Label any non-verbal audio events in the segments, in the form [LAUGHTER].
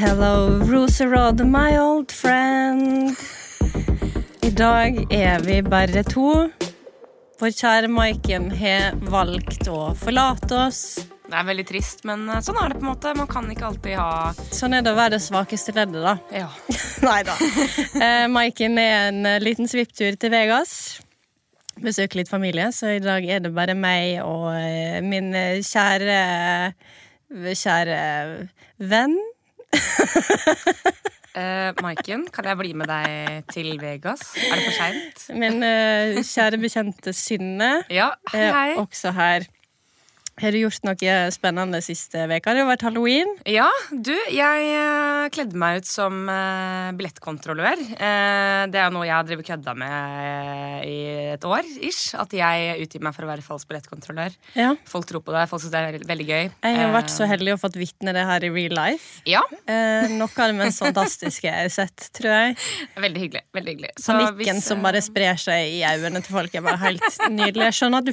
Hello, Roserod, my old friend. I dag er vi bare to. Vår kjære Maiken har valgt å forlate oss. Det er veldig trist, men eh, sånn er det på en måte. Man kan ikke alltid ha Sånn er det å være det svakeste leddet, da. Ja. [LAUGHS] Nei da. Eh, Maiken er en eh, liten svipptur til Vegas. Besøker litt familie, så i dag er det bare meg og min kjære Kjære venn. [LAUGHS] Eh, Maiken, kan jeg bli med deg til Vegas? Er det for seint? Min uh, kjære bekjente Synne Ja, hei, er også her. Har du gjort noe spennende siste veka? Det har vært halloween. Ja, du, jeg eh, kledde meg ut som eh, billettkontrollør. Eh, det er jo noe jeg har drevet kødda med i et år, ish. At jeg utgir meg for å være falsk billettkontrollør. Ja. Folk tror på det, folk syns det er veldig- gøy. Jeg har vært så heldig å fått vitne det her i real life. Ja, noe av det mest fantastiske jeg har sett, tror jeg. veldig hyggelig. veldig hyggelig Så Panikken hvis, som bare sprer seg i øynene til folk, er bare helt nydelig. Jeg skjønner at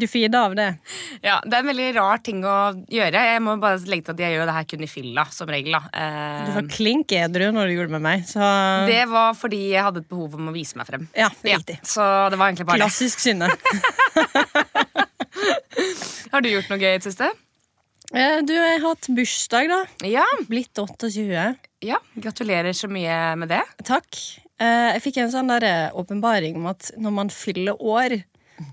du feeder av det. [LAUGHS] Ja, Det er en veldig rar ting å gjøre. Jeg må bare legge til at jeg gjør det her kun i fylla, som regel. Eh, Du var klink edru når du gjorde det med meg, så Det var fordi jeg hadde et behov om å vise meg frem. Ja, riktig. Ja, så det var egentlig bare. Klassisk Synne. [LAUGHS] Har du gjort noe gøy i det siste? Eh, Du, har hatt bursdag, da. Ja. Blitt 28. ja. Gratulerer så mye med det. Takk. Eh, Jeg fikk en sånn eh, åpenbaring om at når man fyller år,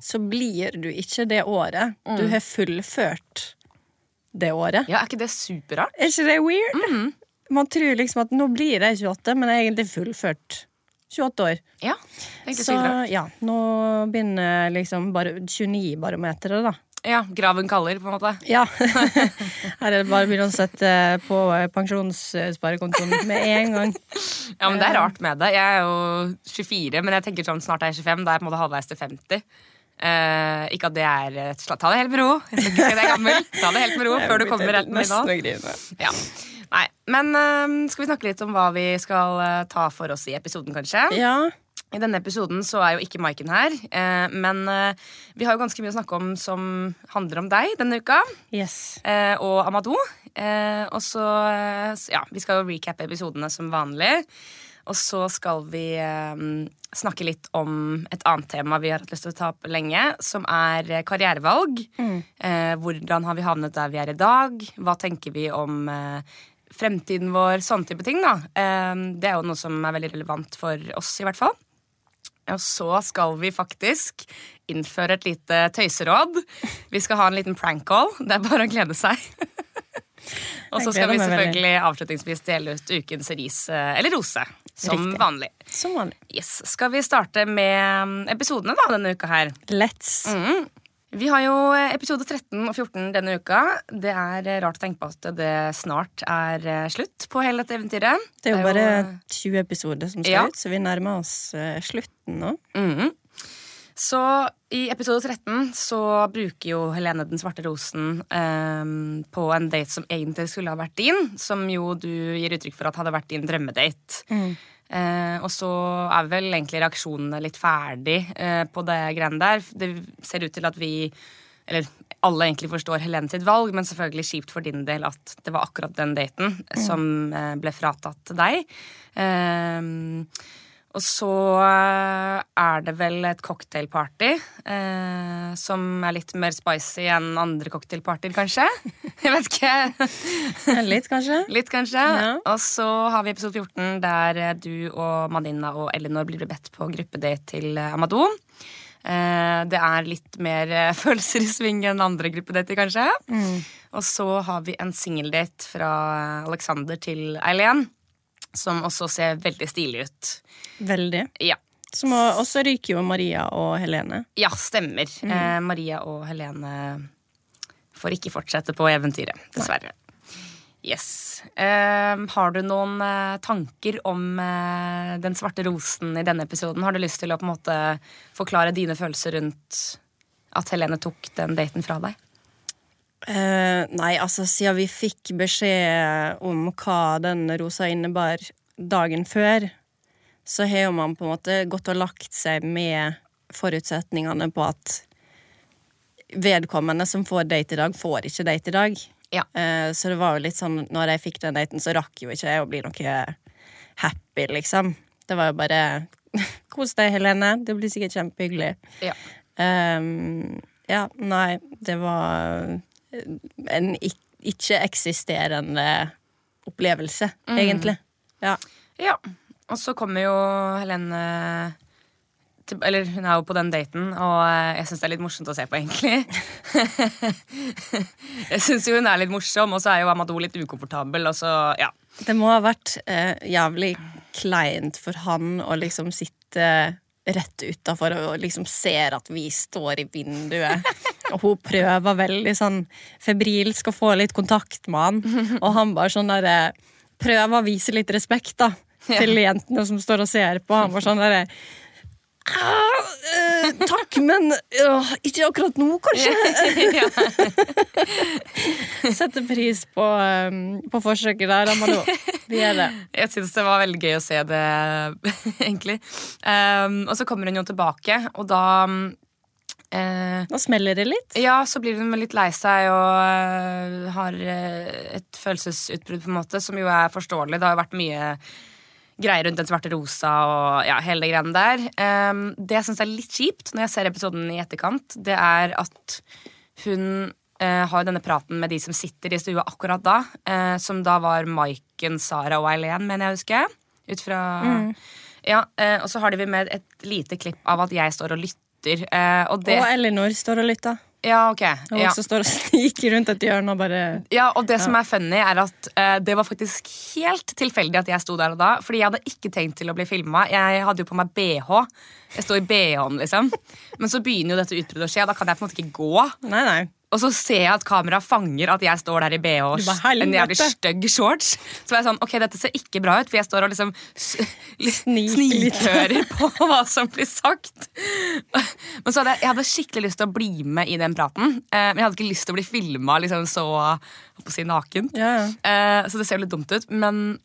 så blir du ikke det året. Du har fullført det året. Ja, Er ikke det superrart? Er ikke det weird? Man tror liksom at nå blir jeg 28, men jeg har egentlig fullført 28 år. Ja, egentlig Så superrart. ja, nå begynner liksom bare 29-barometeret, da. Ja, Graven kaller, på en måte. Ja. [LAUGHS] Her er det bare å begynne å sette på pensjonssparekontoen med en gang. Ja, men Det er rart med det. Jeg er jo 24, men jeg tenker sånn snart er jeg 25. Da er jeg på en måte halvveis til 50. Eh, ikke at det er Ta det helt med ro. Jeg skal ikke si det gammel. Ta det helt med ro før du kommer retten med nå. Ja. Nei, men uh, skal vi snakke litt om hva vi skal uh, ta for oss i episoden, kanskje? Ja. I denne episoden så er jo ikke Maiken her, eh, men vi har jo ganske mye å snakke om som handler om deg denne uka. Yes. og Amadou. Og så Ja, vi skal jo recappe episodene som vanlig. Og så skal vi eh, snakke litt om et annet tema vi har hatt lyst til å ta opp lenge, som er karrierevalg. Eh, hvordan har vi havnet der vi er i dag? Hva tenker vi om eh, fremtiden vår? Sånne type ting, da. Eh, det er jo noe som er veldig relevant for oss, i hvert fall. Og så skal vi faktisk innføre et lite tøyseråd. Vi skal ha en liten prank call. Det er bare å glede seg. [LAUGHS] Og så skal vi selvfølgelig avslutningsvis dele ut ukens ris eh, eller rose. Som Riktig. vanlig. Som vanlig. Yes. Skal vi starte med mm, episodene da, denne uka her? Let's. Mm. Vi har jo eh, episode 13 og 14 denne uka. Det er eh, rart å tenke på at det snart er eh, slutt på hele dette eventyret. Det er jo bare eh, 20 episoder som skal Ja. ut, så vi nærmer oss slutten nå. Mhm. Så i episode 13 så bruker jo Helene den svarte rosen ehm, på en date som egentlig skulle ha vært din, som jo du gir uttrykk for at hadde vært din drømmedate. Eh, og så er vel egentlig reaksjonene litt ferdig eh, på det greiene der. Det ser ut til at vi eller alle egentlig forstår Helene sitt valg, men selvfølgelig kjipt for din del at det var akkurat den daten som eh, ble fratatt deg. Ehm, og så eh, er det vel et cocktailparty eh, som er litt mer spicy enn andre cocktailpartyer, kanskje. [LAUGHS] Jeg vet ikke. Litt, kanskje? [LAUGHS] Litt, kanskje. Ja. Og så har vi episode 14 der eh, du og Madinna og Elinor blir bedt på gruppedate til eh, Amadou. Eh, det er litt mer [LAUGHS] følelser i sving enn andre gruppedater, kanskje. Og så har vi en singeldate fra Alexander til Eileen, som også ser veldig stilig ut. Veldig. Ja. Som også Og så ryker jo Maria og Helene. Ja, stemmer. Eh, Maria og Helene får ikke fortsette på eventyret, dessverre. Yes. Eh, har du noen eh, tanker om eh, Den svarte rosen i denne episoden? Har du lyst til å på en måte forklare dine følelser rundt at Helene tok den daten fra deg? Eh, nei, altså, siden vi fikk beskjed om hva den rosa innebar dagen før, så har jo man på en måte gått og lagt seg med forutsetningene på at vedkommende som får date i dag, får ikke date i dag. Ja. Uh, så det var jo litt sånn, når jeg fikk den daten, så rakk jo ikke jeg å bli noe happy, liksom. Det var jo bare [LAUGHS] Kos deg, Helene. Det blir sikkert kjempehyggelig. Ja. Um, ja, nei, det var en ik ikke-eksisterende opplevelse, egentlig. Ja. Ja, og så kommer jo Helene til, Eller hun er jo på den daten, og eh, jeg syns det er litt morsomt å se på, egentlig. [LAUGHS] jeg syns jo hun er litt morsom, og så er jo Amadou litt ukomfortabel, og så ja. Det må ha vært eh, jævlig kleint for han å liksom sitte rett utafor og liksom ser at vi står i vinduet. [LAUGHS] Og hun prøver veldig sånn febrilsk å få litt kontakt med han, og han bare sånn derre Prøver å vise litt respekt, da. Til jentene som står og ser på. Han bare sånn derre «Ah, eh, takk, men uh, ikke akkurat nå, kanskje. [LAUGHS] Setter pris på, um, på forsøket der, Amalo. Vi gjør det. Jeg syns det var veldig gøy å se det, [LAUGHS] egentlig. Um, og så kommer hun jo tilbake, og da eh, Nå smeller det litt. Ja, så blir hun litt lei seg og uh, har uh, et følelsesutbrudd, på en måte, som jo er forståelig. Det har jo vært mye greier rundt den svarte rosa og ja, hele greiene der. Um, det jeg syns er litt kjipt når jeg ser episoden i etterkant, det er at hun uh, har denne praten med de som sitter i stua akkurat da, som da var Maiken, Sara og Eileen, mener jeg å huske. Ut fra Ja, øh, og så har de med et lite klipp av at jeg står og lytter. Øh, og det Og Elinor står og lytter. Ja, ok. Hun Ja. også står og [LAUGHS] sniker rundt et hjørne og bare Ja, og det som er funny, er at eh, det var faktisk helt tilfeldig at jeg sto der og da. Fordi jeg hadde ikke tenkt til å bli filma. Jeg hadde jo på meg bh. Jeg står i bh-en, liksom. Men så begynner jo dette utbruddet å skje, og da kan jeg på en måte ikke gå. Nei, nei. Og så ser jeg at kameraet fanger at jeg står der i bh og en jævlig stygg shorts. Så var jeg sånn, ok, dette ser ikke bra ut, for jeg står og liksom snikhører på [LAUGHS] hva som blir sagt. Men så hadde jeg, jeg hadde skikkelig lyst til å bli med i den praten, eh, men jeg hadde ikke lyst til å bli filma liksom, så på å si naken. Yeah. så det ser jo litt dumt ut. Men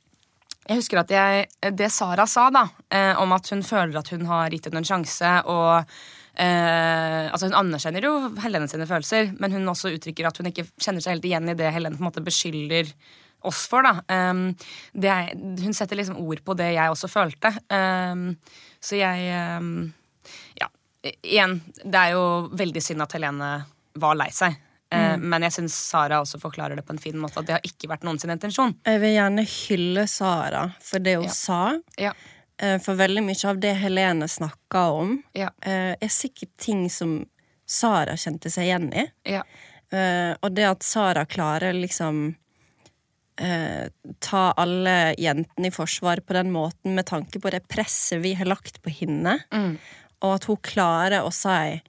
jeg husker at jeg, det Sara sa, da, eh, om at hun føler at hun har gitt henne en sjanse, og eh, altså Hun anerkjenner jo Helene sine følelser, men hun også uttrykker at hun ikke kjenner seg helt igjen i det Helene på en måte beskylder oss for. da um, det er, Hun setter liksom ord på det jeg også følte. Um, så jeg um, Ja, igjen, det er jo veldig synd at Helene var lei seg. Mm. Men jeg syns Sara også forklarer det på en fin måte. At det har ikke vært noen sin intensjon. Jeg vil gjerne hylle Sara for det hun Ja. sa. Ja, Eh, For veldig mye av det Helene snakka om, ja, eh, er sikkert ting som Sara kjente seg igjen i. ja. Eh, og det at Sara klarer liksom eh, ta alle jentene i forsvar på den måten med tanke på det presset vi har lagt på henne, Mm. og at hun klarer å si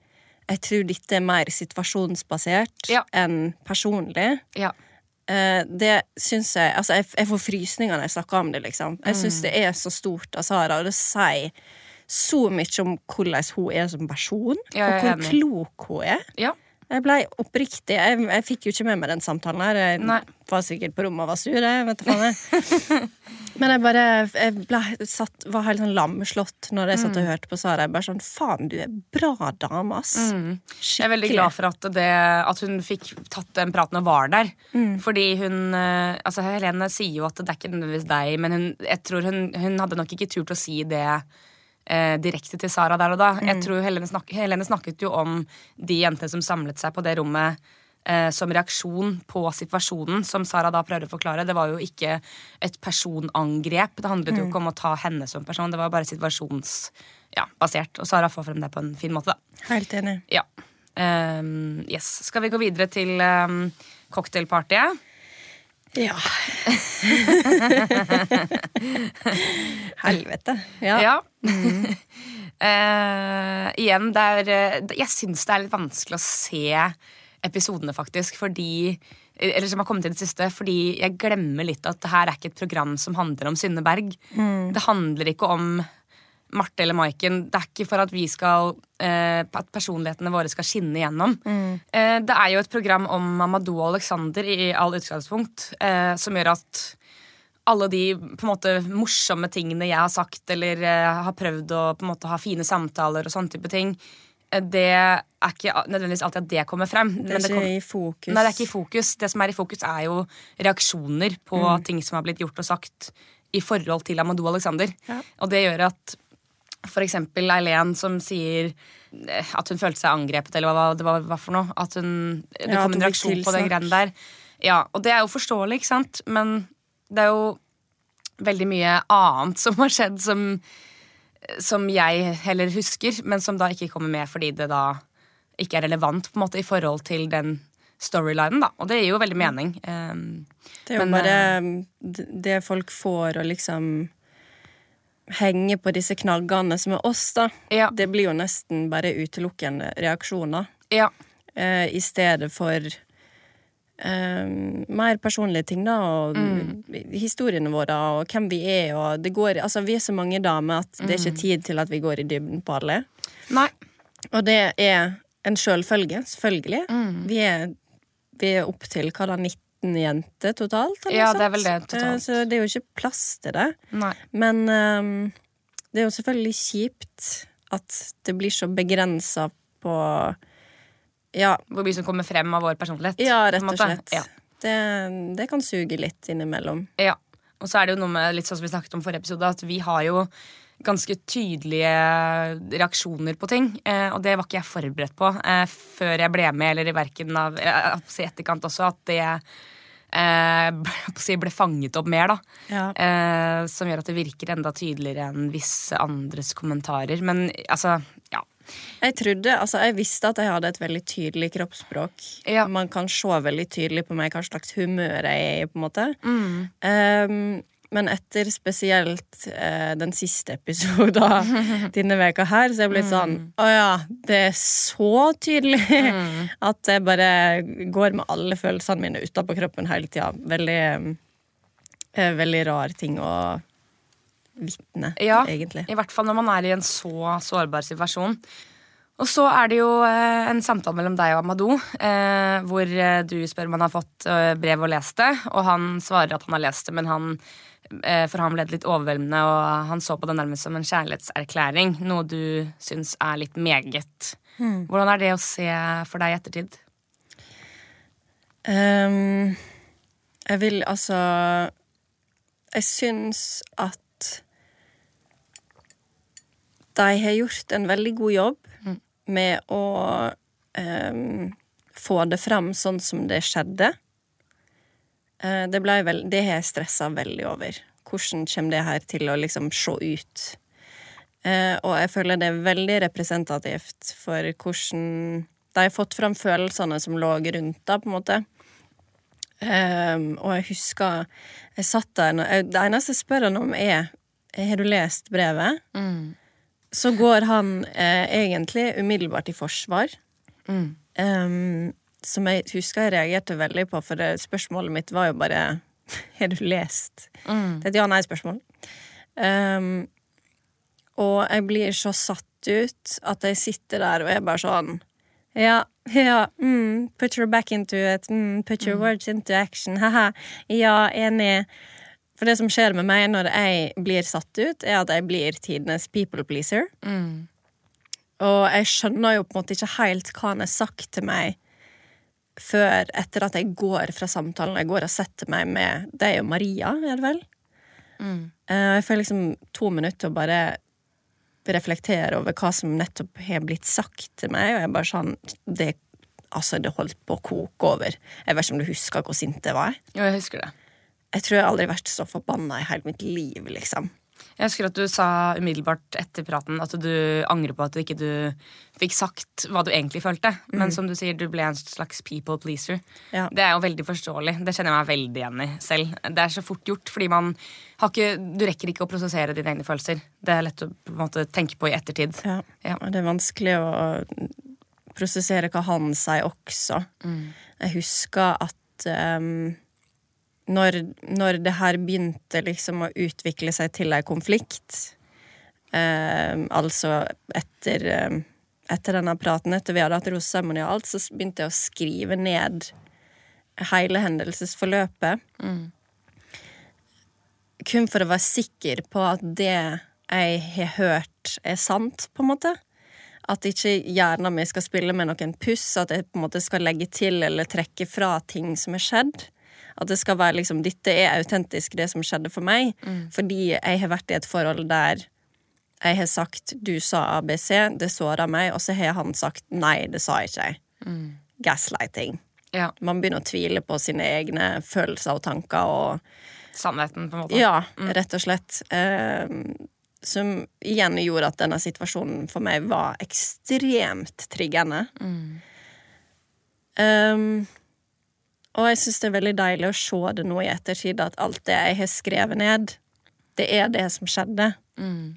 jeg tror dette er mer situasjonsbasert Ja. enn personlig. ja. Eh, det syns jeg Altså, jeg, jeg får frysninger når jeg snakker om det, liksom. Jeg syns det er så stort av Sara, og det sier så mye om hvordan hun er som person, Ja, og hvor klok hun er. ja. Jeg ble oppriktig Jeg, jeg fikk jo ikke med meg den samtalen her. Jeg Nei. var sikkert på rommet og var sur. Jeg vet da faen. [LAUGHS] Men jeg bare jeg ble satt, var helt sånn lamslått når jeg Mm. satt og hørte på Sara. Jeg bare sånn, Faen, du er bra dame, ass. Mm. Jeg er veldig glad for at, det, at hun fikk tatt den praten og var der. Fordi hun eh, Altså Helene sier jo at det er ikke nødvendigvis deg, men hun, jeg tror hun, hun hadde nok ikke turt å si det eh, direkte til Sara der og da. Jeg tror Helene, snak, Helene snakket jo om de jentene som samlet seg på det rommet. Eh, som reaksjon på situasjonen, som Sara da prøvde å forklare. Det var jo ikke et personangrep. Det handlet jo ikke om å ta henne som person. Det var bare situasjonsbasert. Ja, og Sara får frem det på en fin måte. da Helt enig. ja. Um, yes. Skal vi gå videre til um, cocktailpartyet? Ja. [LAUGHS] Helvete. Ja. Ja. uh, igjen, er eh, Jeg syns det er litt vanskelig å se episodene, faktisk, fordi Eller som har kommet inn det siste, fordi jeg glemmer litt at det her er ikke et program som handler om Synne Berg. Det handler ikke om Marte eller Maiken. Det er ikke for at vi skal eh, At personlighetene våre skal skinne igjennom. Eh, det er jo et program om Amadou og Alexander i all utgangspunkt, eh, som gjør at alle de på en måte morsomme tingene jeg har sagt eller eh, har prøvd å på en måte ha fine samtaler og sånne type ting, eh, det er ikke nødvendigvis alltid at det kommer frem. Det men er ikke kom- i fokus. Nei, det er ikke i fokus. Det som er i fokus, er jo reaksjoner på Mm. ting som har blitt gjort og sagt i forhold til Amadou Alexander. Ja. Og det gjør at eksempel Eileen som sier eh, at hun følte seg angrepet, eller hva det var, hva for noe. At hun, det Ja, kom en reaksjon på den det der. Ja, og det er jo forståelig, ikke sant? Men det er jo veldig mye annet som har skjedd som, som jeg heller husker, men som da ikke kommer med fordi det da ikke er relevant på en måte i forhold til den storylinen. da, Og det gir jo veldig mening. Um, Det er jo Men, bare det folk får å liksom henge på disse knaggene som er oss, da. Ja. Det blir jo nesten bare utelukkende reaksjoner. ja, Eh, I stedet for eh, mer personlige ting, da. Og historiene våre, og hvem vi er. Og det går, altså, vi er så mange damer at det er ikke tid til at vi går i dybden på alle. Nei. Og det er en selvfølge, selvfølgelig. Vi er, vi er opp til hva da, 19 jenter totalt? eller Ja, noe det er vel det totalt. Eh, Så det er jo ikke plass til det. Nei. Men um, det er jo selvfølgelig kjipt at det blir så begrensa på Ja, Hvor mye som kommer frem av vår personlighet. ja rett og slett. Ja. Det, det kan suge litt innimellom. Ja. Og så er det jo noe med litt sånn som vi snakket om forrige episode, at vi har jo ganske tydelige reaksjoner på ting. Eh, og det var ikke jeg forberedt på eh, før jeg ble med, eller i verken av I etterkant også, at det [LAUGHS] ble fanget opp mer, da. Ja. Eh, som gjør at det virker enda tydeligere enn visse andres kommentarer. Men altså, ja. Jeg trodde, altså jeg visste at jeg hadde et veldig tydelig kroppsspråk. Ja. Man kan se veldig tydelig på meg hva slags humør jeg er i, på en måte. Mm. Ehm, men etter spesielt eh, den siste episoden [LAUGHS] denne veka her, så jeg ble sånn Mm. Å ja, det er så tydelig [LAUGHS] at jeg bare går med alle følelsene mine utapå kroppen hele tida. Veldig, eh, veldig rar ting å vitne, Ja, egentlig. I hvert fall når man er i en så sårbar situasjon. Og så er det jo eh, en samtale mellom deg og Amadou, eh, hvor eh, du spør om han har fått brev og lest det, og han svarer at han har lest det, men han for ham ble det litt overveldende, og han så på det nærmest som en kjærlighetserklæring, noe du syns er litt meget. Hvordan er det å se for deg i ettertid? Um, jeg vil altså Jeg syns at de har gjort en veldig god jobb med å um, få det fram sånn som det skjedde. Eh, det, vel, det har jeg stressa veldig over. Hvordan kommer det her til å liksom se ut? Eh, og jeg føler det er veldig representativt for hvordan de har fått fram følelsene som lå rundt da, på en måte. Ehm, og jeg husker Jeg satt der jeg- Det eneste jeg spør han om, er Har du lest brevet? Så går han eh, egentlig umiddelbart i forsvar. Ehm, som jeg husker jeg reagerte veldig på, for det, spørsmålet mitt var jo bare Har [LAUGHS] du lest? Det er et ja-nei-spørsmål. Um, og jeg blir så satt ut at jeg sitter der og er bare sånn Ja, ja, mm, put your back into it. Mm, put your words into action. Haha. Ja, enig. For det som skjer med meg når jeg blir satt ut, er at jeg blir tidenes people pleaser. Og jeg skjønner jo på en måte ikke helt hva han har sagt til meg før etter at jeg går fra samtalen. Jeg går og setter meg med Det er jo Maria, er det vel? Mm. Jeg får liksom to minutter til å bare reflektere over hva som nettopp har blitt sagt til meg, og jeg bare sånn Det, altså, det holdt på å koke over. Jeg vet ikke om du husker hvor sint jeg var? Jo, jeg husker det. Jeg tror jeg aldri har vært så forbanna i hele mitt liv, liksom. Jeg husker at du sa umiddelbart etter praten at du angrer på at du ikke du fikk sagt hva du egentlig følte. Men som du sier, du ble en slags people pleaser. Ja. Det er jo veldig forståelig. Det kjenner jeg meg veldig igjen i selv. Det er så fort gjort, fordi man har ikke, du rekker ikke å prosessere dine egne følelser. Det er lett å på måte tenke på i ettertid. Ja. Ja. Det er vanskelig å prosessere hva han sier også. Jeg husker at ehm, når, når det her begynte liksom å utvikle seg til ei konflikt eh, Altså etter, ehm, etter denne praten, etter vi hadde hatt roseseremoni og alt, så begynte jeg å skrive ned hele hendelsesforløpet. Kun for å være sikker på at det jeg har hørt, er sant, på en måte. At ikke hjernen min skal spille med noen puss, at jeg på en måte skal legge til eller trekke fra ting som er skjedd. At det skal være liksom Dette er autentisk, det som skjedde for meg. Fordi jeg har vært i et forhold der jeg har sagt 'du sa ABC', det såra meg, og så har han sagt 'nei, det sa ikke jeg'. Gaslighting. Ja. Man begynner å tvile på sine egne følelser og tanker og Sannheten, på en måte. Ja, rett og slett. Eh, som igjen gjorde at denne situasjonen for meg var ekstremt triggende. Um, og jeg syns det er veldig deilig å se det nå i ettertid, at alt det jeg har skrevet ned, det er det som skjedde. Mm.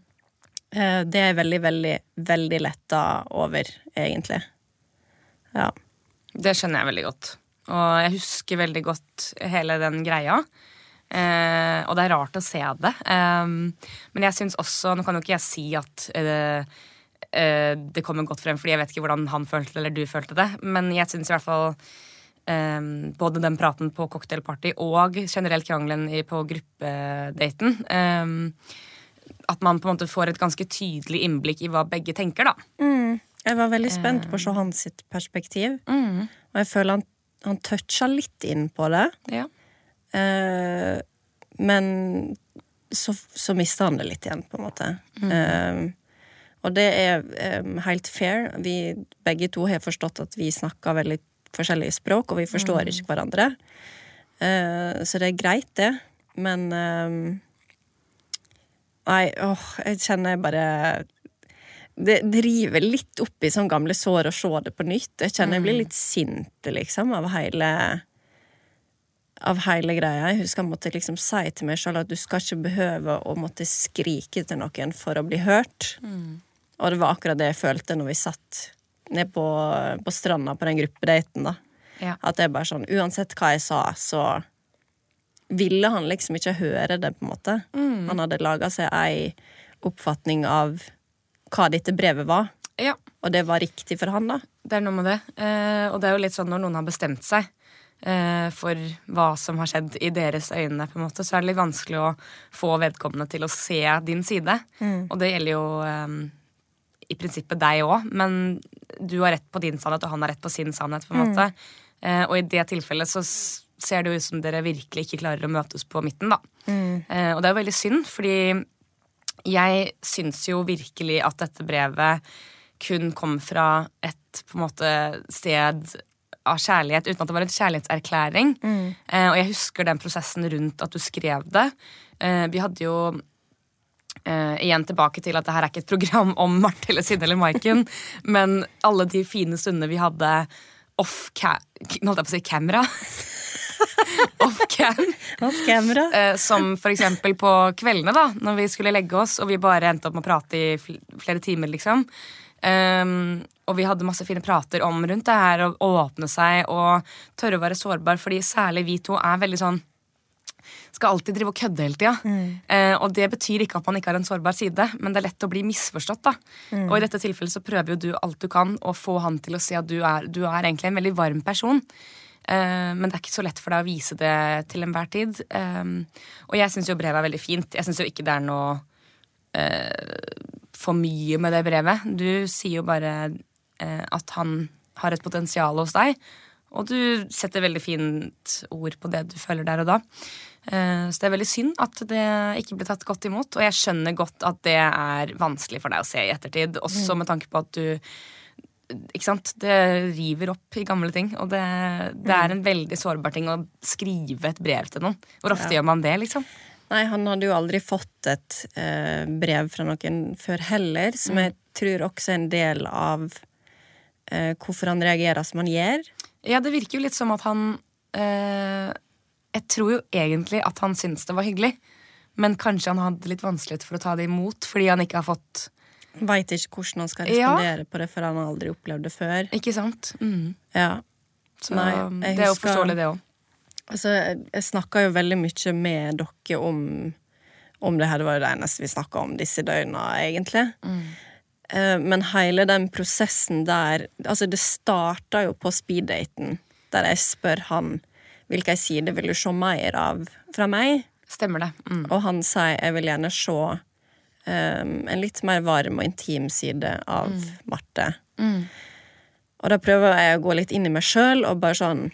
det er jeg veldig, veldig, veldig letta over, egentlig. Ja. Det skjønner jeg veldig godt. Og jeg husker veldig godt hele den greia. Eh, og det er rart å se det. Eh, men jeg syns også Nå kan jo ikke jeg si at eh, eh, det kommer godt frem, fordi jeg vet ikke hvordan han følte det, eller du følte det. Men jeg syns i hvert fall eh, både den praten på cocktailparty og generelt krangelen i, på gruppedaten eh, At man på en måte får et ganske tydelig innblikk i hva begge tenker, da. Jeg var veldig spent på å se hans sitt perspektiv, og jeg føler han, han toucha litt inn på det. Ja. Eh, men så, så mista han det litt igjen, på en måte. Eh, og det er um, helt fair. Vi begge to har forstått at vi snakker veldig forskjellige språk, og vi forstår ikke hverandre. Uh, så det er greit, det. Men eh, Nei, åh, jeg kjenner jeg bare det, det river litt opp i sånn gamle sår å se det på nytt. Jeg kjenner jeg blir litt sint, liksom, av hele av hele greia. Jeg husker jeg måtte liksom si til meg sjøl at du skal ikke behøve å måtte skrike til noen for å bli hørt. Og det var akkurat det jeg følte når vi satt ned på, på stranda på den gruppedaten. da. Ja. At det er bare sånn, uansett hva jeg sa, så ville han liksom ikke høre det, på en måte. Han hadde laga seg ei oppfatning av hva dette brevet var, ja. og det var riktig for han, da. Det er noe med det. Eh, og det er jo litt sånn når noen har bestemt seg eh, for hva som har skjedd i deres øyne, på en måte, så er det litt vanskelig å få vedkommende til å se din side. Og det gjelder jo eh, i prinsippet deg òg, men du har rett på din sannhet, og han har rett på sin sannhet. på en måte. Eh, og i det tilfellet så ser det ut som dere virkelig ikke klarer å møtes på midten, da. Eh, og det er jo veldig synd, fordi jeg syns jo virkelig at dette brevet kun kom fra et på en måte sted av kjærlighet, uten at det var en kjærlighetserklæring. Eh, og jeg husker den prosessen rundt at du skrev det. Eh, vi hadde jo eh, igjen tilbake til at det her er ikke et program om Marte eller Synne eller Maiken, men alle de fine stundene vi hadde off ca nå holdt jeg på å si camera. [LAUGHS] off cam. Off camera. Uh, som for eksempel på kveldene, da, når vi skulle legge oss, og vi bare endte opp med å prate i fl flere timer, liksom. Um, og vi hadde masse fine prater om rundt det her, å åpne seg og tørre å være sårbar, fordi særlig vi to er veldig sånn skal alltid drive og kødde hele tida. Eh, og det betyr ikke at man ikke har en sårbar side, men det er lett å bli misforstått. da. Og i dette tilfellet så prøver jo du alt du kan å få han til å se at du er, du er egentlig en veldig varm person. Eh, men det er ikke så lett for deg å vise det til enhver tid. Eh, og jeg syns jo brevet er veldig fint. Jeg syns jo ikke det er noe eh, for mye med det brevet. Du sier jo bare eh, at han har et potensial hos deg. Og du setter veldig fint ord på det du føler der og da. Eh, Så det er veldig synd at det ikke ble tatt godt imot. Og jeg skjønner godt at det er vanskelig for deg å se i ettertid. Også med tanke på at du ikke sant? Det river opp i gamle ting. Og det, det er en veldig sårbar ting å skrive et brev til noen. Hvor ofte gjør man det, liksom? Nei, han hadde jo aldri fått et eh, brev fra noen før heller, som jeg tror også er en del av eh, hvorfor han reagerer som han gjør. Ja, det virker jo litt som at han eh, Jeg tror jo egentlig at han syntes det var hyggelig, men kanskje han hadde litt vanskelighet for å ta det imot fordi han ikke har fått Veit ikke hvordan han skal Ja. respondere på det, for han har aldri opplevd det før. Ikke sant? Mm. Ja. Så Nei, det er jo forståelig, det òg. Altså, jeg, jeg snakka jo veldig mye med dere om, om det her. Det var jo det eneste vi snakka om disse døgna, egentlig. Mm. men hele den prosessen der Altså, det starta jo på speeddaten, der jeg spør han hvilke side vil du se mer av fra meg, Stemmer det. Mm. og han sier jeg vil gjerne se um, en litt mer varm og intim side av Marte. Og da prøver jeg å gå litt inn i meg sjøl og bare sånn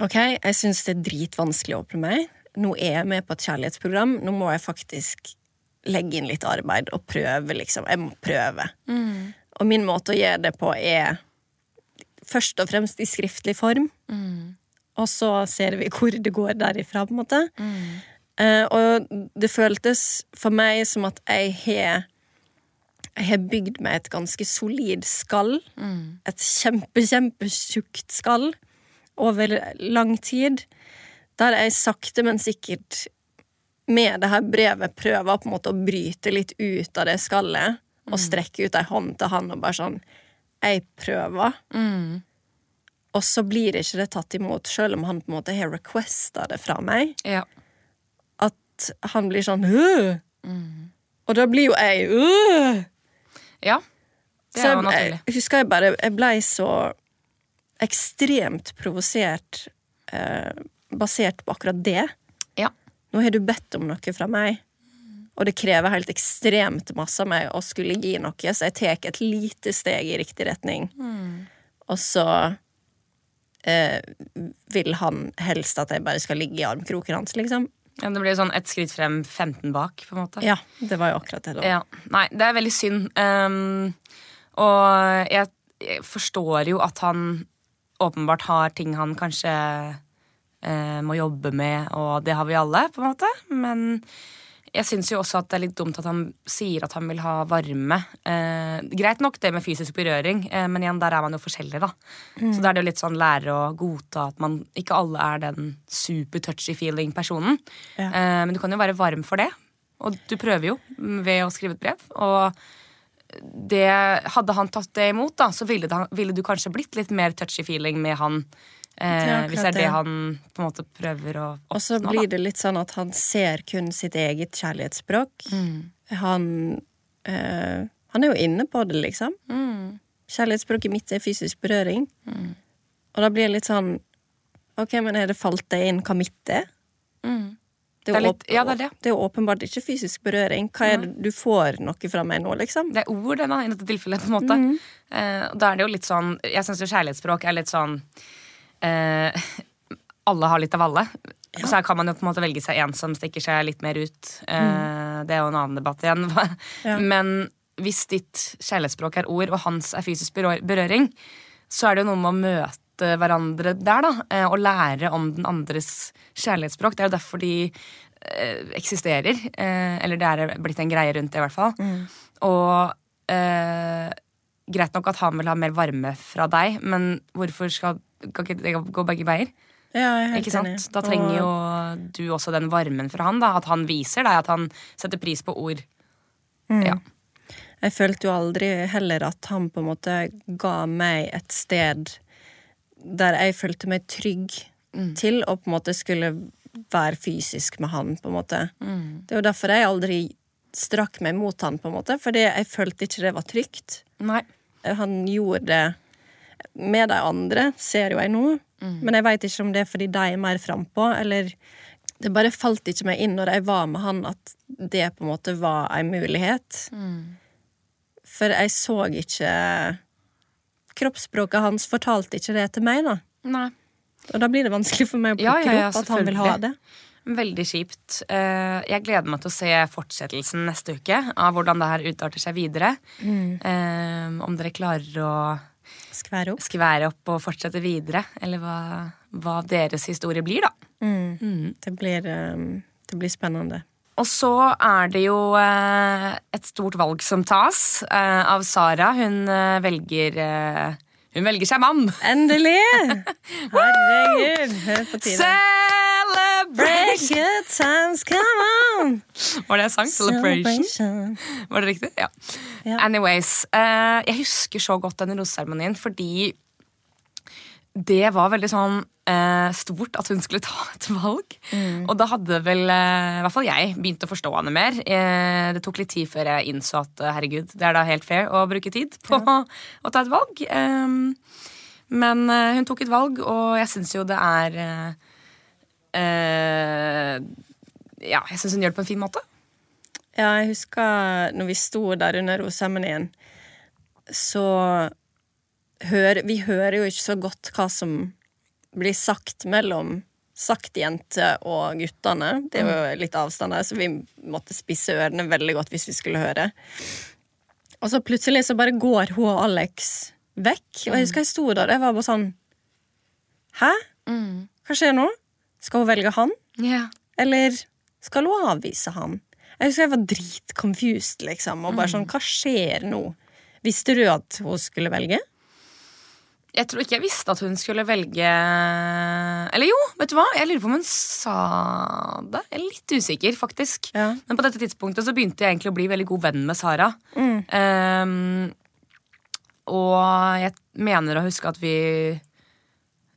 Ok, jeg syns det er dritvanskelig å åpne meg. Nå er jeg med på et kjærlighetsprogram. Nå må jeg faktisk legge inn litt arbeid og prøve, liksom. Jeg må prøve. Og min måte å gjøre det på er først og fremst i skriftlig form. Og så ser vi hvor det går derifra, på en måte. Eh, og det føltes for meg som at jeg har jeg har bygd meg et ganske solid skall. Et kjempe, kjempetjukt skall over lang tid. Der jeg sakte, men sikkert med det her brevet prøver på en måte å bryte litt ut av det skallet. Og strekke ut ei hånd til han og bare sånn Jeg prøver. Og så blir ikke det tatt imot, sjøl om han på en måte har requesta det fra meg. Ja. At han blir sånn mm. Og da blir jo jeg Åh! ja. Det er jo naturlig. jeg husker jeg bare Jeg blei så ekstremt provosert eh, basert på akkurat det. Ja. Nå har du bedt om noe fra meg, og det krever helt ekstremt masse av meg å skulle gi noe, så jeg tar et lite steg i riktig retning. Og så eh, vil han helst at jeg bare skal ligge i armkroken hans, liksom. ja. Det blir sånn ett skritt frem, 15 bak, på en måte. Ja, det var jo akkurat det, da. Ja. Nei, det er veldig synd. Um, og jeg, jeg forstår jo at han åpenbart har ting han kanskje uh, må jobbe med, og det har vi alle, på en måte. Men jeg syns jo også at det er litt dumt at han sier at han vil ha varme. Eh, greit nok det med fysisk berøring, eh, men igjen, der er man jo forskjellig, da. Så da er det jo litt sånn lære å godta at man ikke alle er den super touchy feeling-personen. Ja. Eh, men du kan jo være varm for det. Og du prøver jo ved å skrive et brev. Og det, hadde han tatt det imot, da, så ville, det, ville du kanskje blitt litt mer touchy feeling med han. Eh, hvis det er det han på en måte prøver å oppnå. Og så blir det litt sånn at han ser kun sitt eget kjærlighetsspråk. Han eh, Han er jo inne på det, liksom. Kjærlighetsspråket mitt er fysisk berøring. Og da blir det litt sånn Ok, men er det falt deg inn hva mitt er? Mm. Det er litt- ja, det er det. det er åpenbart ikke fysisk berøring. Hva er det du får noe fra meg nå, liksom? Det er ord, da, i dette tilfellet. på en måte eh, Da er det jo litt sånn Jeg syns jo kjærlighetsspråk er litt sånn eh, [LAUGHS] Alle har litt av alle. Og så kan man jo på en måte velge seg en som stikker seg litt mer ut. Eh, Det er jo en annen debatt igjen. [LAUGHS] Ja. Men hvis ditt kjærlighetsspråk er ord, og hans er fysisk berøring, så er det jo noe med å møte hverandre der, da. eh, Og lære om den andres kjærlighetsspråk. Det er jo derfor de eh, eksisterer. Eller det er blitt en greie rundt det, i hvert fall. Og eh, greit nok at han vil ha mer varme fra deg, men hvorfor skal, skal ikke det gå begge veier? Ja, Ikke sant? enig. Da trenger jo du også den varmen fra han. da At han viser deg at han setter pris på ord. Mm. Ja. Jeg følte jo aldri heller at han på en måte ga meg et sted der jeg følte meg trygg til å på en måte skulle være fysisk med han, på en måte. Det er jo derfor jeg aldri strakk meg mot han, på en måte, fordi jeg følte ikke det var trygt. Nei. Han gjorde det med de andre, ser jo jeg nå, men jeg veit ikke om det er fordi de er mer frampå, eller det bare falt ikke meg inn når jeg var med han, at det på en måte var en mulighet. For jeg så ikke Kroppsspråket hans fortalte ikke det til meg, da. Nei. Og da blir det vanskelig for meg å plukke ja, ja, opp at han vil ha det. Veldig kjipt. Eh, Jeg gleder meg til å se fortsettelsen neste uke av hvordan det her utarter seg videre. Mm. Om dere klarer å Skvære opp. skvære opp og fortsette videre, eller hva, hva deres historie blir, da. Det blir, um, Det blir spennende. Og så er det jo eh, et stort valg som tas eh, av Sara. Hun eh, velger Hun velger seg mann. Endelig! [LAUGHS] Herregud, hør på tide. Celebration! good times, come on! Var det jeg sang? Celebration. Var det riktig? Ja. Yeah. Anyways. eh, jeg husker så godt denne roseseremonien fordi det var veldig sånn eh, stort at hun skulle ta [LAUGHS] et valg. Og da hadde vel eh, i hvert fall jeg begynt å forstå henne mer. Eh, det tok litt tid før jeg innså at eh, herregud, det er da helt fair å bruke tid på [LAUGHS] å ta et valg. Eh, men eh, hun tok et valg, og jeg syns jo det er eh, Ja, jeg syns hun gjør det på en fin måte. Ja, jeg husker når vi sto der under roseseremonien, så hør, Vi hører jo ikke så godt hva som blir sagt mellom saktjente og guttene. Det er jo litt avstand der, så vi måtte spisse ørene veldig godt hvis vi skulle høre. Og så plutselig så bare går hun og Alex vekk. Og jeg husker jeg sto der, jeg var bare sånn Hæ? Hva skjer nå? Skal hun velge han? Ja. Eller skal hun avvise han? Jeg husker jeg var dritconfused, liksom. Og bare sånn, hva skjer nå? Visste du at hun skulle velge? Jeg tror ikke jeg visste at hun skulle velge Eller jo, vet du hva? Jeg lurer på om hun sa det. Jeg er litt usikker, faktisk. Ja. Men på dette tidspunktet så begynte jeg egentlig å bli veldig god venn med Sara. Ehm, og jeg mener å huske at vi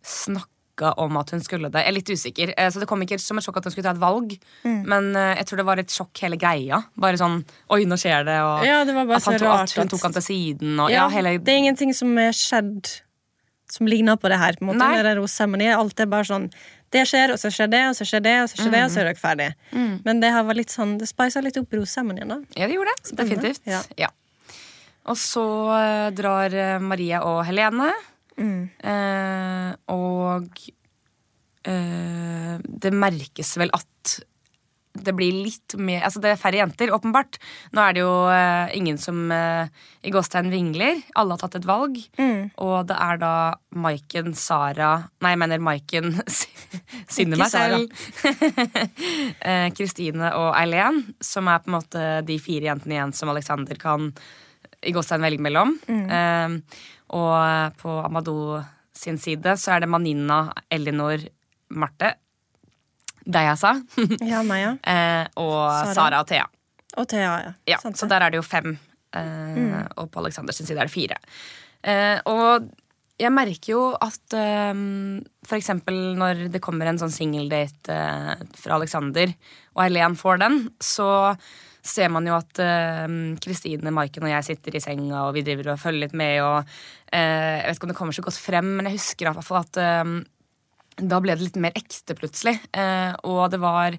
snakka om at hun skulle det. Jeg er litt usikker. Eh, Så det kom ikke som et sjokk at hun skulle ta et valg. Men eh, jeg tror det var et sjokk hele greia. Bare sånn oi, nå skjer det, og Ja, det var at, han, så rart at hun tok han til siden. Og, Ja, ja, hele, Det er ingenting som er skjedd som ligner på det her. på en måte Nei. Med den. Alt er bare sånn Det skjer, og så skjer det, og så skjer det, og så skjer det, og så er dere ferdig. Men det her var litt sånn Det spisa litt opp rosemonien, da. Ja, det gjorde det. Definitivt. Ja. Ja. Og så eh, drar Maria og Helene. Eh, og eh, det merkes vel at det blir litt mer Altså det er færre jenter, åpenbart. Nå er det jo eh, ingen som eh, i gåstegn vingler. Alle har tatt et valg. Og det er da Maiken, Sara Nei, jeg mener Maiken [LAUGHS] Synne meg selv. [LAUGHS] Eh, Kristine og Eileen, som er på en måte de fire jentene igjen som Alexander kan i gåstegn velge mellom. Eh, og på Amadou sin side så er det Manina, Elinor, Marte, deg jeg sa, [LAUGHS] Ja, meg, ja. eh, og Sara. Sara og Thea. Og Thea, ja. Ja, Sant så der er det jo fem. Eh, Og på Alexanders side er det fire. Eh, og jeg merker jo at eh, for eksempel når det kommer en sånn singeldate eh, fra Alexander, og Eileen får den, så ser man jo at Kristine, Kristine, Maiken og jeg sitter i senga og vi driver og følger litt med. og uh, Jeg vet ikke om det kommer så godt frem, men jeg husker i hvert fall at uh, da ble det litt mer ekte plutselig. Eh, og det var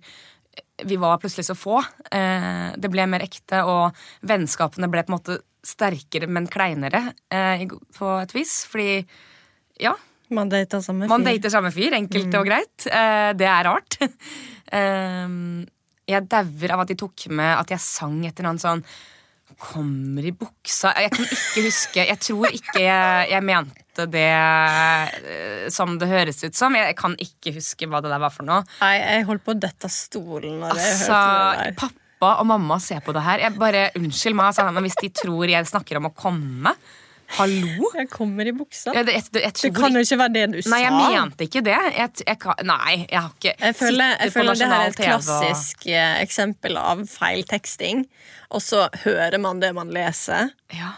Vi var plutselig så få. Eh, det ble mer ekte, og vennskapene ble på en måte sterkere, men kleinere eh, på et vis. Fordi ja, Man dater samme fyr. man dater samme fyr, enkelt og greit. Eh, det er rart. [LAUGHS] jeg dauer av at de tok med at jeg sang etter noen sånn Kommer i buksa Jeg kan ikke huske Jeg tror ikke jeg, jeg mente det eh, som det høres ut som. Jeg kan ikke huske hva det der var for noe. Nei, jeg holdt på å dette av stolen når jeg Altså, hørte det der. pappa og mamma ser på det her. Jeg bare, Unnskyld meg, altså, hvis de tror jeg snakker om å komme Hallo? Jeg kommer i buksa. Jeg, jeg, jeg, jeg Det kan jo ikke være det du sa. Nei, jeg mente ikke det. Jeg, jeg, nei, jeg har ikke Jeg føler, jeg føler det her er et klassisk og- eh, eksempel av feilteksting. Og så hører man det man leser, Ja,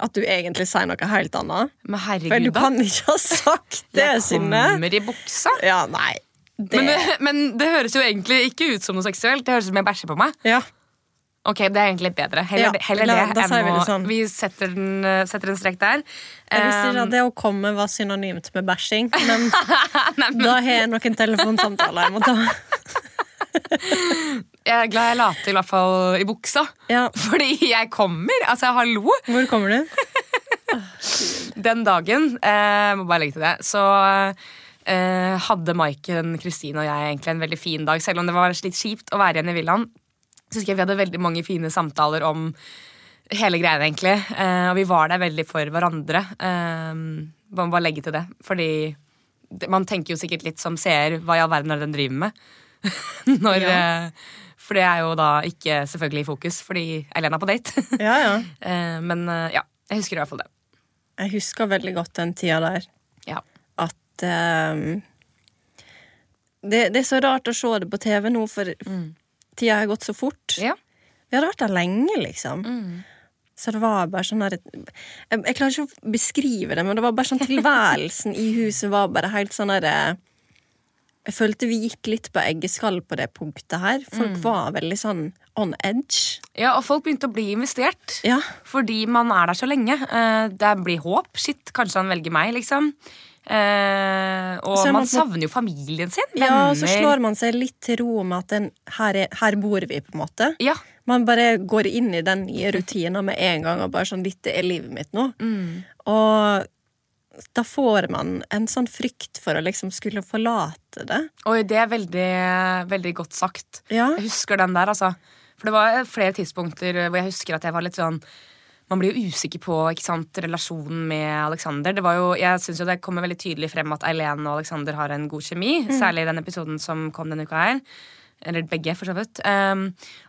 at du egentlig sier noe helt annet. Men herregud, For du kan ikke ha sagt [LAUGHS] det, Jeg Synne. kommer i buksa. Ja, nei. Det, Men det, men det høres jo egentlig ikke ut som noe seksuelt. Det høres ut som jeg bæsjer på meg. ja. Ok, Det er egentlig litt bedre. Heller, Ja, heller la- det enn å sånn. Vi setter, den, eh, setter en strek der. Jeg visste ikke Um, at det å komme var synonymt med bæsjing, men [LAUGHS] da har jeg noen telefonsamtaler jeg må ta. [LAUGHS] jeg er glad jeg la til i hvert fall i buksa. Ja. Fordi jeg kommer. Altså, hallo. Hvor kommer du? [LAUGHS] Den dagen, eh, må bare legge til det, så eh, hadde Maiken, Kristine og jeg egentlig en veldig fin dag. Selv om det var litt kjipt å være igjen i villaen. Så husker jeg vi hadde veldig mange fine samtaler om hele greia, egentlig. Eh, og vi var der veldig for hverandre. Eh, må bare legge til det. Fordi det- man tenker jo sikkert litt som seer hva i all verden er det den driver med. [LAUGHS] Når, Ja. eh, for det er jo da ikke selvfølgelig i fokus, fordi Elena er på date. [LAUGHS] Ja, ja. Eh, Men eh, ja, jeg husker i hvert fall det. Jeg husker veldig godt den tida der. Ja. At um, det, det er så rart å se det på TV nå, for tida har gått så fort. Ja. Vi hadde vært der lenge, liksom. Så det var bare sånn der jeg, jeg klarer ikke å beskrive det, men det var bare sånn tilværelsen i huset var bare helt sånn derre Jeg følte vi gikk litt på eggeskall på det punktet her. Folk var veldig sånn on edge. ja, og folk begynte å bli investert. Ja. Fordi man er der så lenge. Eh, Det blir håp. Shit, kanskje han velger meg, liksom. Og man man savner jo familien sin. ja, og så slår man seg litt til ro med at den, her, er, her bor vi, på en måte. Ja. Man bare går inn i den nye rutinen med en gang og bare sånn Dette er livet mitt nå. Mm. Og da får man en sånn frykt for å liksom skulle forlate det. Oi, det er veldig, veldig godt sagt. Ja. Jeg husker den der, altså. For det var flere tidspunkter hvor jeg husker at jeg var litt sånn Man blir jo usikker på sant, relasjonen med Alexander. Jo, jeg synes jo det kommer veldig tydelig frem at Eileen og Alexander har en god kjemi. Særlig i den episoden som kom denne uka her. Eller begge, for så vidt. Um,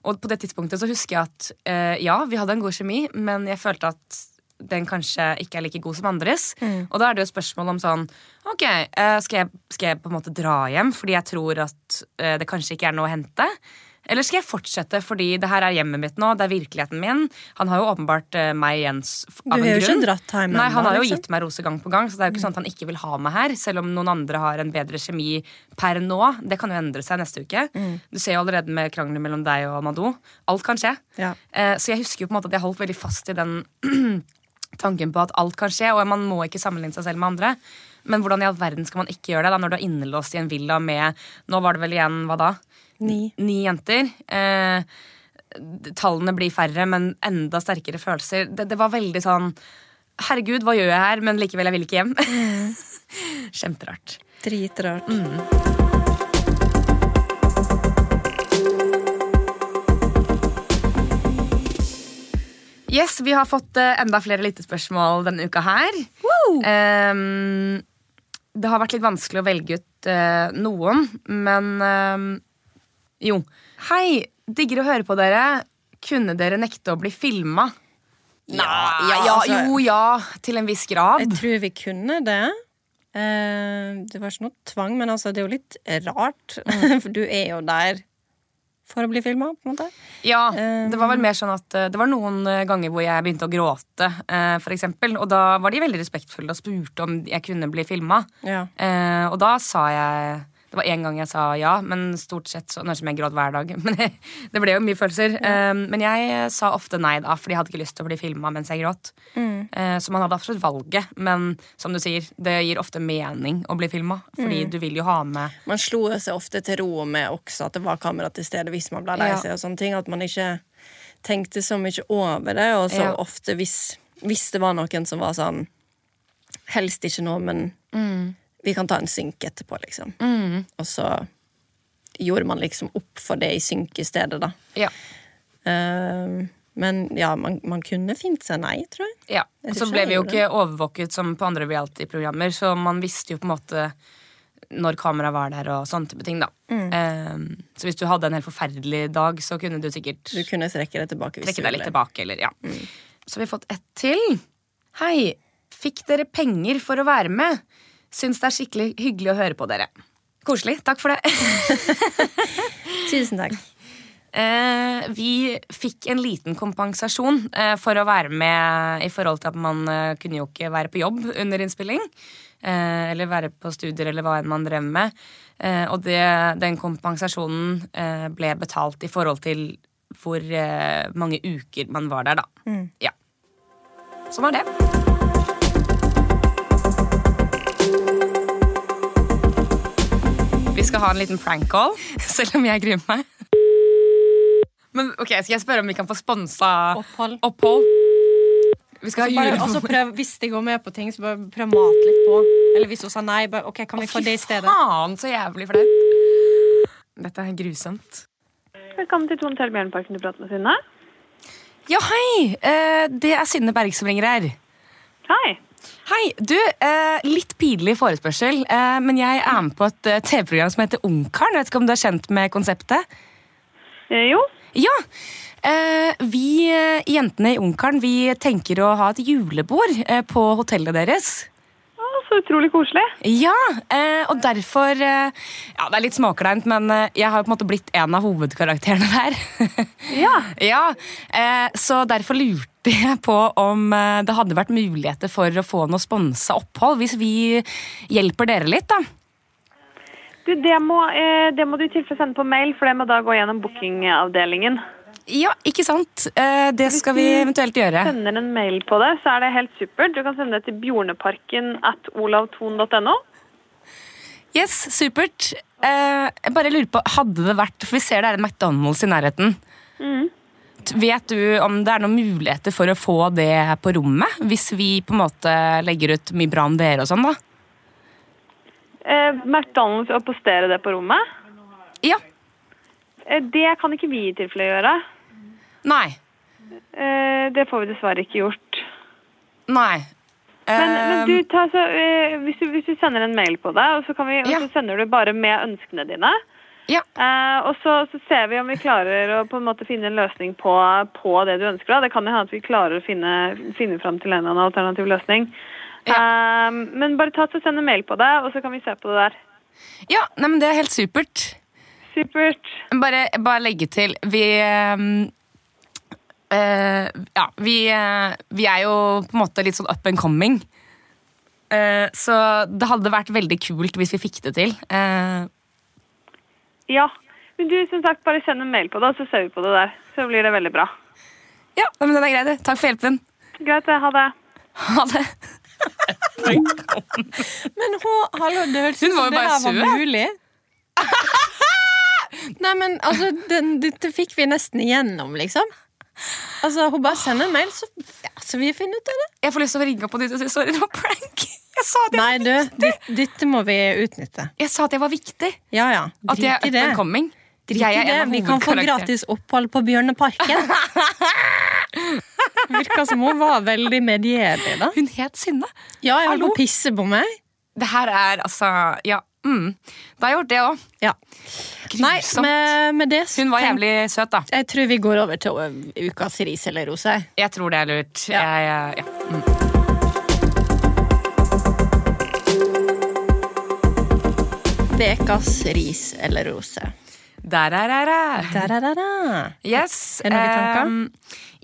og på det tidspunktet så husker jeg at uh, ja, vi hadde en god kjemi, men jeg følte at den kanskje ikke er like god som andres. Og da er det jo spørsmål om sånn Ok, uh, skal, jeg, skal jeg på en måte dra hjem fordi jeg tror at uh, det kanskje ikke er noe å hente? Eller skal jeg fortsette fordi det her er hjemmet mitt nå, det er virkeligheten min? Han har jo åpenbart eh, meg igjen av en grunn. Du har jo ikke dratt hjem Nei, han har jo liksom. gitt meg rose gang på gang, så det er jo ikke sånn at han ikke vil ha meg her. Selv om noen andre har en bedre kjemi per nå. Det kan jo endre seg neste uke. Mm. Du ser jo allerede med krangler mellom deg og Madou. Alt kan skje. Ja. Eh, så jeg husker jo på en måte at jeg holdt veldig fast i den [CLEARS THROAT] tanken på at alt kan skje, og man må ikke sammenligne seg selv med andre. Men hvordan i all verden skal man ikke gjøre det da når du er innelåst i en villa med Nå var det vel igjen, hva da? Ni. Ni jenter. Eh, tallene blir færre, men enda sterkere følelser. Det, det var veldig sånn Herregud, hva gjør jeg her? Men likevel, jeg vil ikke hjem. [LAUGHS] Kjemperart. Dritrart. Yes, vi har fått eh, enda flere lyttespørsmål denne uka her. Um, det har vært litt vanskelig å velge ut uh, noen, men ehm, jo. Hei, digger å høre på dere. Kunne dere nekte å bli filma? Ja, ja, altså- jo, ja, til en viss grad. Jeg tror vi kunne det. Eh, det var ikke noe tvang, men altså, det er jo litt rart. [LAUGHS] For du er jo der for å bli filma, på en måte. Ja, det var vel mer sånn at eh, Det var noen eh, ganger hvor jeg begynte å gråte, eh, for eksempel. Og da var de veldig respektfulle og spurte om jeg kunne bli filma. Ja. Eh, og da sa jeg Det var én gang jeg sa ja, men stort sett så Nå som jeg gråt hver dag, [LAUGHS] men det ble jo mye følelser. Eh, men jeg sa ofte nei, da, fordi jeg hadde ikke lyst til å bli filma mens jeg gråt. Eh, så man hadde absolutt valget, men som du sier, det gir ofte mening å bli filma. Fordi du vil jo ha med Man slo seg ofte til ro med også at det var kamera til stede hvis man ble lei Ja. og sånne ting, At man ikke tenkte så mye over det. Og så Ja. ofte hvis, hvis det var noen som var sånn Helst ikke nå, men vi kan ta en synk etterpå, liksom. Og så gjorde man liksom opp for det i synk i stedet, da. Ja. Uh, men ja, man, man kunne fint seg nei, tror jeg. Ja, og så ble vi jo ikke overvåket som på andre reality-programmer, så man visste jo på en måte når kameraet var der og sånne type ting, da. Mm. Eh, så hvis du hadde en helt forferdelig dag, så kunne du sikkert Du kunne trekke deg tilbake. hvis trekke deg litt tilbake, eller ja. Mm. Så har fått ett til. Hei, fikk dere penger for å være med? Syns det er skikkelig hyggelig å høre på dere. Koselig. Takk for det. [LAUGHS] Tusen takk. Eh, vi fikk en liten kompensasjon eh, for å være med i forhold til at man eh, kunne jo ikke være på jobb under innspilling. Eh, eller være på studier eller hva enn man drev med. Eh, og det, den kompensasjonen eh, ble betalt i forhold til hvor mange uker man var der, da. Ja. Sånn var det. Vi skal ha en liten prank call, [LAUGHS] selv om jeg gruer meg. Men ok, Skal jeg spørre om vi kan få sponsa Opphold. opphold? Vi skal ha Bare, også prøv, hvis de går med på ting, så bare prøv å mate litt på. Eller hvis hun sa nei, bare ok, kan vi få det i stedet? faen, så jævlig flaut. Dette er grusomt. Velkommen til Tone Tell Bjørnparken. Du prater med Synne. Ja, hei! Eh, det er Synne Berg som ringer her. Hei. Hei, du, eh, litt pinlig forespørsel, eh, men jeg er med på et eh, TV-program som heter Ungkaren. Vet ikke om du er kjent med konseptet? Eh, jo. Ja. Eh, vi eh, jentene i Ungkaren vi tenker å ha et julebord på hotellet deres. Så utrolig koselig. Ja, eh, og derfor eh, Ja, det er litt småkleint, men eh, jeg har jo på en måte blitt en av hovedkarakterene der. [LAUGHS] Ja. ja, eh, Så derfor lurte jeg på om det hadde vært muligheter for å få noe sponsa opphold, hvis vi hjelper dere litt, da. Du, det må, det må du i tilfelle sende på mail, for det må da gå gjennom bookingavdelingen. Ja, ikke sant? Eh, det skal vi eventuelt gjøre. Hvis du Sender en mail på det, så er det helt supert. Du kan sende det til bjorneparken at olavton.no. Yes, supert. Eh, jeg bare lurer på, hadde det vært For vi ser det er en McDonald's i nærheten. Mm. Vet du om det er noen muligheter for å få det på rommet? Hvis vi på en måte legger ut mye bra om dere og sånn, da? Eh, McDonald's og postere det på rommet. Ja. Eh, det kan ikke vi i tilfelle gjøre. Nei. Eh, det får vi dessverre ikke gjort. Nei. Men, men du, ta, så, eh, hvis, du, hvis du sender en mail på det, og så, kan vi, Ja. og så sender du bare med ønskene dine. Ja. Eh, og så, så ser vi om vi klarer å på en måte finne en løsning på, på det du ønsker. Da. Det kan jo hende at vi klarer å finne, finne fram til en eller annen alternativ løsning. Eh, men bare ta så send en mail på det, og så kan vi se på det der. Ja, nei, men det er helt supert. Supert. Bare, bare legge til Vi eh, Ja, vi, uh, vi er jo på en måte litt sånn up and coming. Uh, så det hadde vært veldig kult hvis vi fikk det til. Eh, Ja. Men du, som sagt, bare send en mail på det, så ser vi på det der. Så blir det veldig bra. ja, men den er grei, det. Takk for hjelpen. Greit, det. Ha det. Ha det. [LAUGHS] Men hun, hallo, det hørtes ut var som jo det her var mulig. [LAUGHS] Nei, men altså, den, dette fikk vi nesten igjennom, liksom. Altså, Hun bare sender en mail, så, ja, så vi finner ut av det. Jeg får lyst til å ringe opp på nytt og si sorry, det var prank. [LAUGHS] Jeg sa jeg, Nei, du, dette må vi utnytte. jeg, sa at jeg var viktig. Ja, ja. At jeg er det. up and coming. Drit i det. Vi kan få gratis opphold på Bjørneparken. [LAUGHS] Virka som hun var veldig medgjørlig, da. Hun het Synne. Ja, jeg holdt på å pisse på meg. Det her er altså Ja. Mm. Da har jeg gjort det òg. Ja. Nei, med, med det Hun var jævlig søt, da. Jeg tror vi går over til ukas ris eller rose. Jeg tror det er lurt. Ja. Jeg, ja. Mm. Ukas ris eller rose. Der er. Da-da-da-da. Yes. Er det noen tanker? ehm,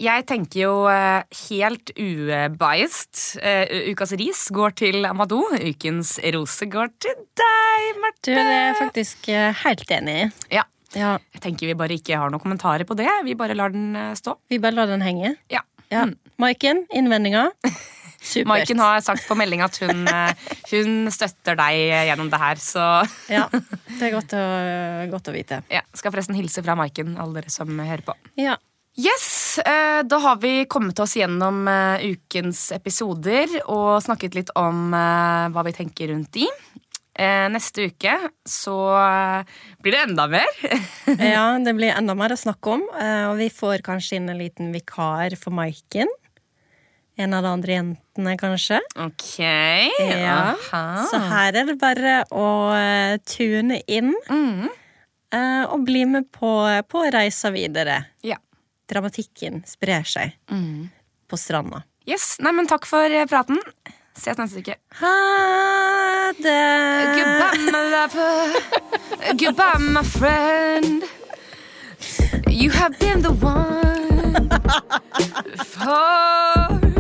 jeg tenker jo eh, helt ubiased. Eh, ukas ris går til Amadou. Ukens rose går til deg, Du, Marte. det er jeg faktisk eh, helt enig i. Ja. Ja, Jeg tenker vi bare ikke har noen kommentarer på det. Vi bare lar den stå. vi bare lar den henge. Ja. Ja. Mm. Maiken, innvendinger? [LAUGHS] Supert. Maiken har sagt på melding at hun, hun støtter deg gjennom det her, så Ja, [LAUGHS] det er godt å, godt å vite. ja, Skal forresten hilse fra Maiken, alle dere som hører på. Ja. Yes, eh, Da har vi kommet oss gjennom eh, ukens episoder og snakket litt om eh, hva vi tenker rundt de. Neste uke så blir det enda mer. [LAUGHS] ja, det blir enda mer å snakke om. Og vi får kanskje inn en liten vikar for Maiken. En av de andre jentene, kanskje. ok. Ja. Aha. Så her er det bare å tune inn Mm. og bli med på, på reisa videre. Ja. Dramatikken sprer seg Mm. på stranda. Yes, nei, men Takk for eh, praten. Ses neste uke. Ha det! Goodbye, my lover. Goodbye, my friend. You have been the one [LAUGHS] for